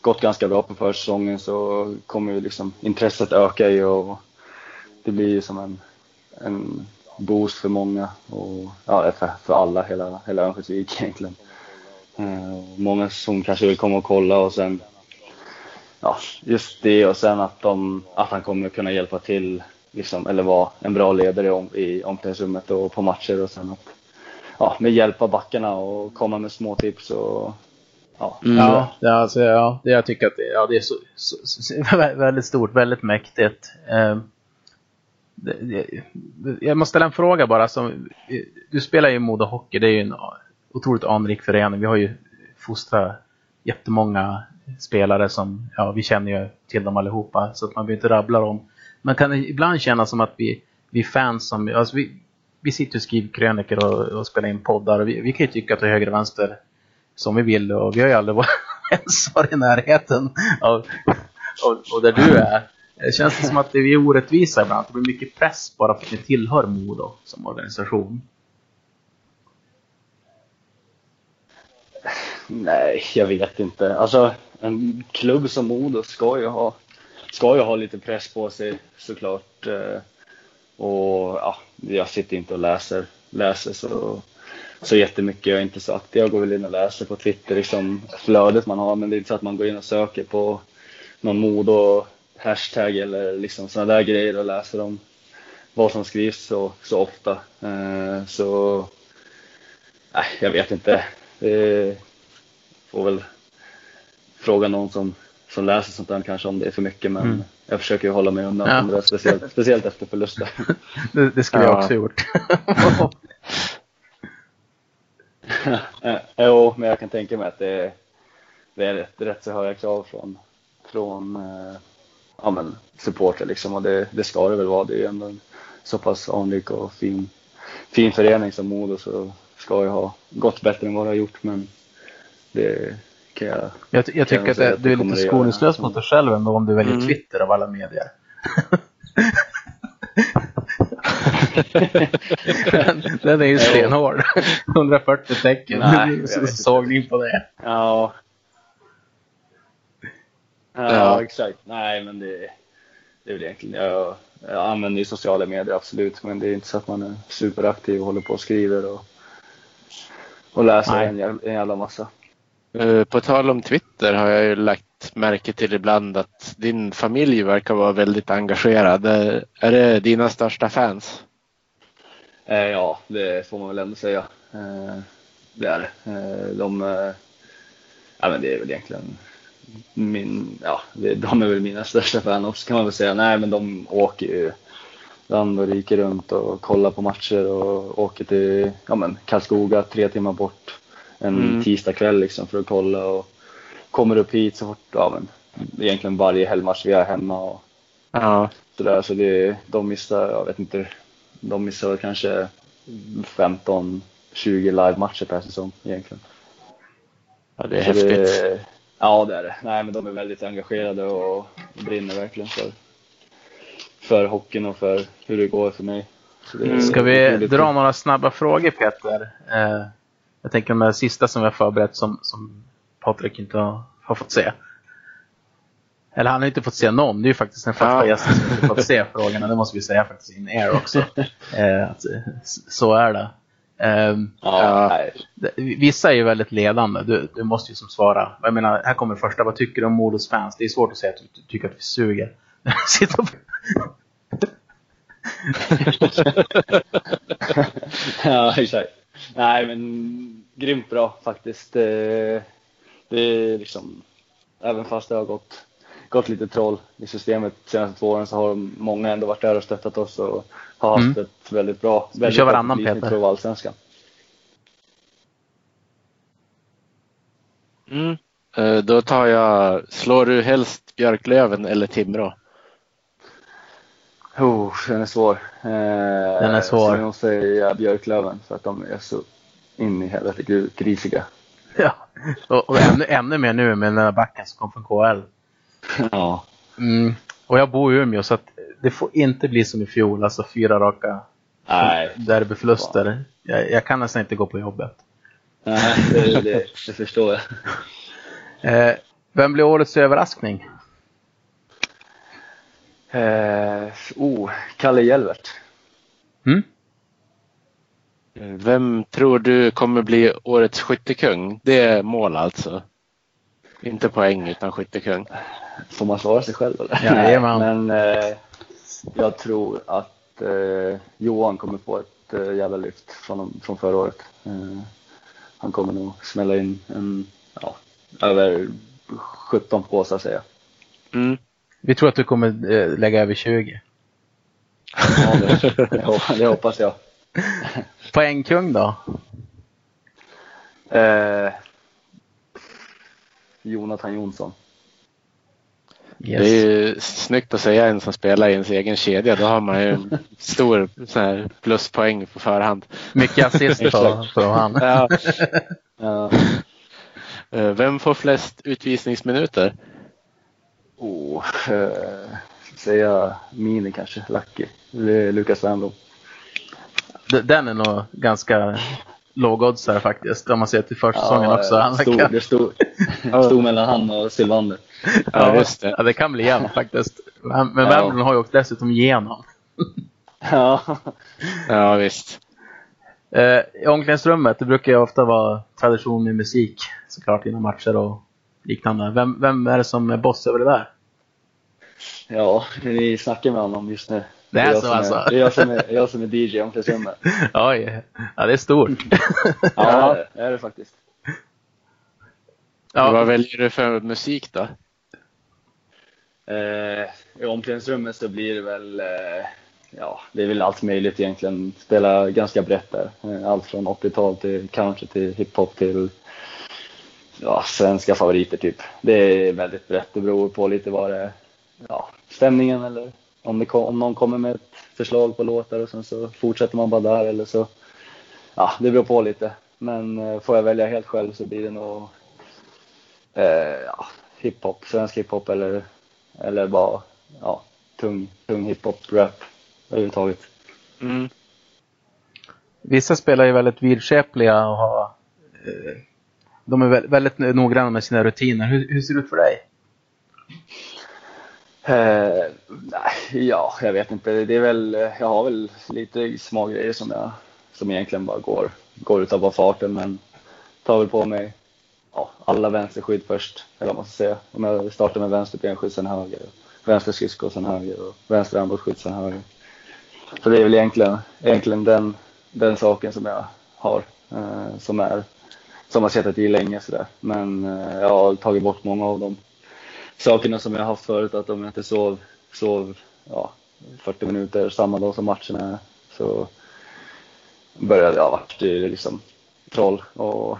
gått ganska bra på försäsongen så kommer ju liksom intresset öka i och det blir ju som en, en boost för många och ja, för, för alla, hela, hela Örnsköldsvik egentligen. Eh, många som kanske vill komma och kolla och sen ja, just det och sen att, de, att han kommer kunna hjälpa till liksom, eller vara en bra ledare om, i omklädningsrummet och på matcher och sen att ja, med hjälpa backarna och komma med små tips och ja. Mm. Ja, det, alltså, ja, det jag tycker att det, ja, det är så, så, så, väldigt stort, väldigt mäktigt. Eh, det, det, jag måste ställa en fråga bara. Som, du spelar ju Modo Hockey, det är ju en otroligt anrik förening. Vi har ju fostrat jättemånga spelare som, ja vi känner ju till dem allihopa så att man behöver inte rabbla dem. Man kan ibland känna som att vi, vi fans som, alltså vi, vi sitter och skriver krönikor och, och spelar in poddar och vi, vi kan ju tycka till höger och vänster som vi vill och vi har ju aldrig ens varit i närheten av och, och där du är. Det känns som att vi är orättvisa ibland. Det blir mycket press bara för att ni tillhör Modo som organisation. Nej, jag vet inte. Alltså, en klubb som Modo ska ju ha ska ju ha lite press på sig såklart. Eh, och ja, jag sitter inte och läser, läser så, så jättemycket. Jag är inte så aktiv. Jag går väl in och läser på Twitter, liksom flödet man har. Men det är inte så att man går in och söker på någon mod och hashtag eller liksom sådana där grejer och läser om vad som skrivs så, så ofta. Eh, så nej, jag vet inte. Det får väl fråga någon som som läser sånt där kanske om det är för mycket men mm. jag försöker ju hålla mig undan ja. det speciellt, speciellt efter förluster. det, det skulle ja. jag också gjort. jo, men jag kan tänka mig att det är, det är rätt, rätt så höga krav från, från eh, ja, men supporter liksom och det, det ska det väl vara. Det är ju ändå en så pass anrik och fin, fin förening som Modo så ska ju ha gått bättre än vad det har gjort men det, jag, jag, jag tycker att, att, du är lite skoningslös mot dig själv ändå om du väljer mm. Twitter av alla medier. den, den är ju stenhård. 140 tecken. Nej, sågning på det. Ja. ja. Ja, exakt. Nej, men det, det är väl egentligen, jag, jag använder ju sociala medier absolut, men det är inte så att man är superaktiv och håller på och skriver och, och läser en, en jävla massa. Eh, på tal om Twitter har jag ju lagt märke till ibland att din familj verkar vara väldigt engagerad. Eh, är det dina största fans? Eh, ja, det får man väl ändå säga. Det är det. De, ja, men det är väl egentligen min, ja, de är väl mina största fan också kan man väl säga. Nej, men de åker ju land och rike runt och kollar på matcher och åker till ja, men Karlskoga tre timmar bort en mm. tisdagkväll liksom för att kolla och kommer upp hit så fort, ja men egentligen varje helgmatch vi är hemma och ja. sådär. Så det, de missar, jag vet inte, de missar kanske 15-20 live-matcher per säsong egentligen. Ja, det är så häftigt. Det, ja, det är det. Nej, men de är väldigt engagerade och brinner verkligen för, för hockeyn och för hur det går för mig. Ska vi dra några snabba frågor Peter? Eh, jag tänker de här sista som vi har förberett som, som Patrik inte har, har fått se. Eller han har inte fått se någon. Det är ju faktiskt den första ja. gästen som har fått se frågorna. Det måste vi säga faktiskt in air också. eh, att, så är det. Ehm, Ja, vissa är ju väldigt ledande. Du, du måste ju som svara. Jag menar, här kommer första. Vad tycker du om Modos fans? Det är svårt att säga att du, du tycker att vi suger. Sitta ja, exakt. Nej, men grymt bra faktiskt. Det, det är liksom, även fast det har gått, gått lite troll i systemet de senaste två åren så har de- många ändå varit där och stöttat oss och har haft Mm. ett väldigt bra, väldigt kör bra varannan, Peter. i Pro Allsvenskan. Mm. Eh, Då tar jag, slår du helst Björklöven eller Timrå? Oh, den är svår. Eh, är svår. Jag måste säga Björklöven för att de är så in i helvete grisiga. ja. Och, och ännu, ännu mer nu med den där backen som kom från KL. Ja. Mm. Och jag bor i Umeå så att det får inte bli som i fjol. Alltså fyra raka Nej, derbyförluster. Jag, jag kan nästan inte gå på jobbet. nej det, det, det förstår jag. Eh, vem blir årets överraskning? Eh, oh, Kalle Hjelvert. Mm? Vem tror du kommer bli årets skyttekung? Det är mål alltså. Inte poäng utan skyttekung. Får man svara sig själv eller? Jajamän. Men eh, jag tror att eh, Johan kommer få ett eh, jävla lyft från, från förra året. Eh, han kommer nog smälla in en, ja, över 17 påsar säger jag. Mm. Vi tror att du kommer eh, lägga över 20. Ja, det, det, hop- det hoppas jag. Poängkung då? Eh, Jonathan Jonsson. Yes. Det är ju snyggt att säga en som spelar i ens egen kedja. Då har man ju en stor sån här pluspoäng på förhand. Mycket assist på, på han. Ja. Eh, Eh, Vem får flest utvisningsminuter? Oh, eh, säga Mini kanske, Lucky. Lukas Wernbloom. D- Den är nog ganska lågoddsare faktiskt. Om man ser till försäsongen också. Han stod, det stod, stod mellan han och Sylvander. Ja, just det. Ja, det kan bli jämnt faktiskt. Men men Ja. Har ju åkt dessutom igenom. Ja, Ja, visst. Eh, I omklädningsrummet, det brukar ju ofta vara tradition med musik såklart innan matcher och liknande. Vem, vem är det som är boss över det där? ja, ni snackar med honom just nu. Det är jag så som alltså? Är, det är jag som är, jag som är DJ i omklädningsrummet. Oj, ja det är stort. Ja, det är det faktiskt. Vad ja, väljer du för musik då? Eh, I omklädningsrummet så blir det väl, eh, ja, det är väl allt möjligt egentligen. Spela ganska brett där. Eh, allt från 80-tal till country till hiphop till ja, svenska favoriter typ. Det är väldigt brett. Det beror på lite vad det är, ja, stämningen eller om, det, kom- om någon kommer med ett förslag på låtar och sen så fortsätter man bara där eller så. Ja, det beror på lite. Men eh, får jag välja helt själv så blir det nog eh, ja, hiphop, svensk hiphop eller, eller bara ja, tung, tung hiphop, rap överhuvudtaget. Mm. vissa spelar ju väldigt vidskepliga och har, eh, de är väldigt noggranna med sina rutiner. Hur, hur ser det ut för dig? Eh, nej, ja, jag vet inte. Det är väl, jag har väl lite små grejer som jag som egentligen bara går, går utav bara farten men tar väl på mig ja, alla vänsterskydd först, eller vad man ska säga. Om jag startar med vänster benskydd sen höger, vänster skridsko sen höger och vänster armbågsskydd sen höger. Så det är väl egentligen, egentligen den, den saken som jag har, eh, som är som har suttit i länge sådär. Men eh, jag har tagit bort många av dem sakerna som jag har haft förut, att om jag inte sov, sov ja, 40 minuter samma dag som matcherna är, så började jag vart liksom troll och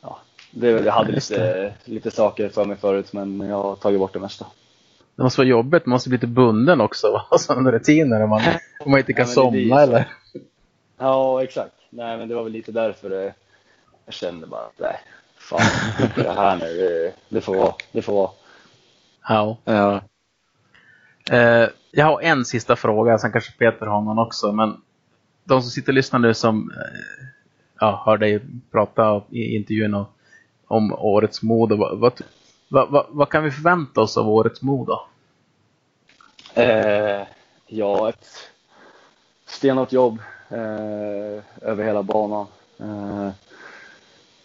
ja, det, jag hade lite, lite saker för mig förut men jag har tagit bort det mesta. Det måste vara jobbigt, man måste bli lite bunden också. Och sådana rutiner om man, om man inte kan Ja, somna eller? Ja exakt, nej men det var väl lite därför det, jag kände bara att nej, fan det här nu, det, det får vara, det får vara. Ja. Ja. Eh, jag har en sista fråga, sen kanske Peter har någon också. Men de som sitter och lyssnar nu som eh, ja, hör dig prata i intervjun och, om årets Modo. Vad, vad, vad, vad, kan vi förvänta oss av årets Modo? Eh, ja, ett stenhårt jobb eh, över hela banan.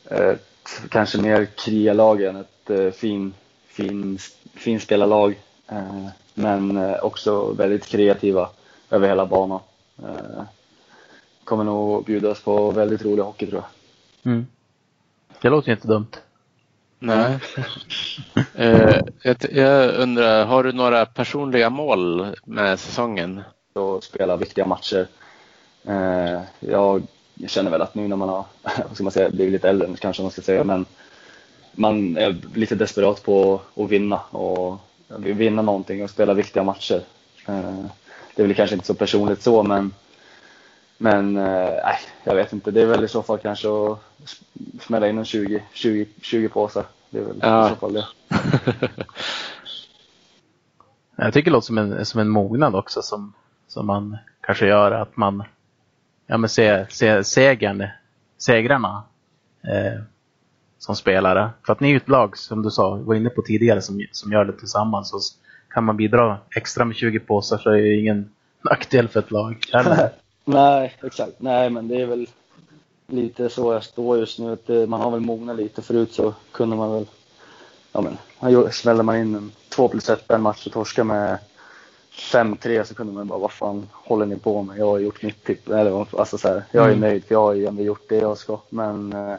Ett kanske mer krigarlag än ett eh, fin, fin, finspelarlag. Eh, men eh, också väldigt kreativa över hela banan. Eh, kommer nog bjudas på väldigt rolig hockey tror jag. Mm. Det låter inte dumt. Nej. eh, jag, jag undrar, har du några personliga mål med säsongen? Och spela viktiga matcher. Eh, jag känner väl att nu när man har vad ska man säga, blivit lite äldre kanske man ska säga, men man är lite desperat på att vinna och vinna någonting och spela viktiga matcher. Eh, det är väl kanske inte så personligt så, men men eh, nej, jag vet inte. Det är väl i så fall kanske att smälla in en 20, 20, 20 påsar. Det är väl ja. i så fall det. jag tycker det låter som en, som en mognad också som, som man kanske gör. Att man ja, men se, se segern, segrarna eh, som spelare. För att ni är ett lag, som du sa, var inne på tidigare, som, som gör det tillsammans. Och kan man bidra extra med 20 påsar så är det ingen nackdel för ett lag. Nej, exakt. Nej, men det är väl lite så jag står just nu. Att eh, man har väl mognat lite. Förut så kunde man väl, ja men, smällde man in en 2 plus 1 en match och torska med 5-3 så kunde man bara, vad fan håller ni på med? Jag har gjort mitt tipp. Eller, alltså så här, jag är mm. nöjd för jag har ju ändå gjort det jag ska. Men, eh,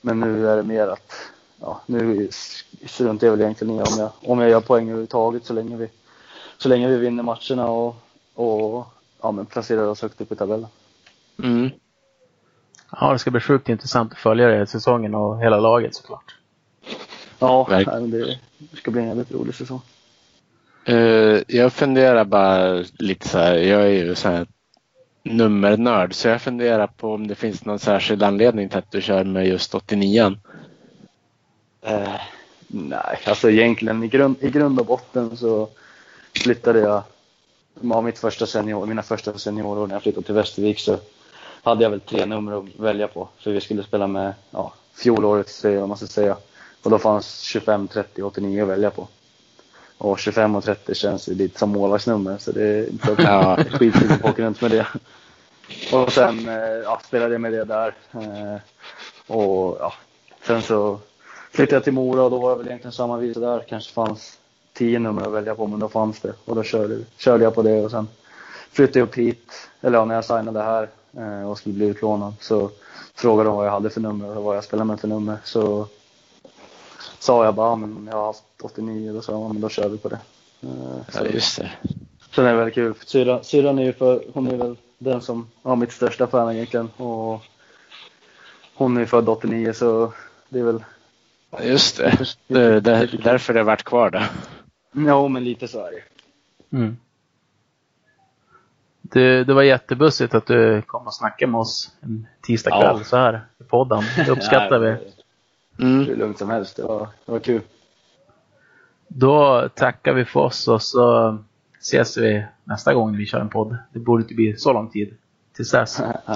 men nu är det mer att, ja, nu struntar jag väl egentligen i om jag, om jag gör poäng överhuvudtaget så länge vi, så länge vi vinner matcherna och, och ja, men placerar oss högt upp i tabellen. Mm. Ja, det ska bli sjukt intressant att följa det säsongen och hela laget såklart. Ja, det ska bli en jävligt rolig säsong. Uh, jag funderar bara lite så här. Jag är ju så här nummernörd så jag funderar på om det finns någon särskild anledning till att du kör med just 89 uh, eh, Nej, alltså egentligen i grund, i grund och botten så flyttade jag av mitt första senior, mina första seniorår när jag flyttade till Västervik så hade jag väl tre nummer att välja på. För vi skulle spela med ja, fjolårets serie om man ska säga. Och då fanns 25, 30 89 att välja på. Och 25 och 30 känns ju lite som målvaktsnummer så det är inte ja. skitkul att åka runt med det. Och sen eh, ja, spelade jag med det där. Eh, och ja, sen så flyttade jag till Mora och då var det väl egentligen samma visa där. Kanske fanns tio nummer att välja på, men då fanns det. Och då körde, körde jag på det och sen flyttade jag upp hit, eller ja, när jag signade här eh, och skulle bli utlånad så frågade de vad jag hade för nummer och vad jag spelade med för nummer. Så sa jag bara, men jag har haft 89, då sa jag, men då kör vi på det. Eh, så, ja, just det. Sen är det väldigt kul. Syrran, är ju för, hon är väl den som har mitt största fan egentligen. Och hon är född 89 så det är väl Ja, just det. det, det därför det varit kvar där. Ja, men lite så är det. Mm. Det, det var jättebussigt att du kom och snackade med oss en tisdagkväll ja. så här i podden. Det uppskattar vi. Mm. Hur lugnt som helst. Det var, det var kul. Då tackar vi för oss och så ses vi nästa gång vi kör en podd. Det borde inte bli så lång tid tills dess.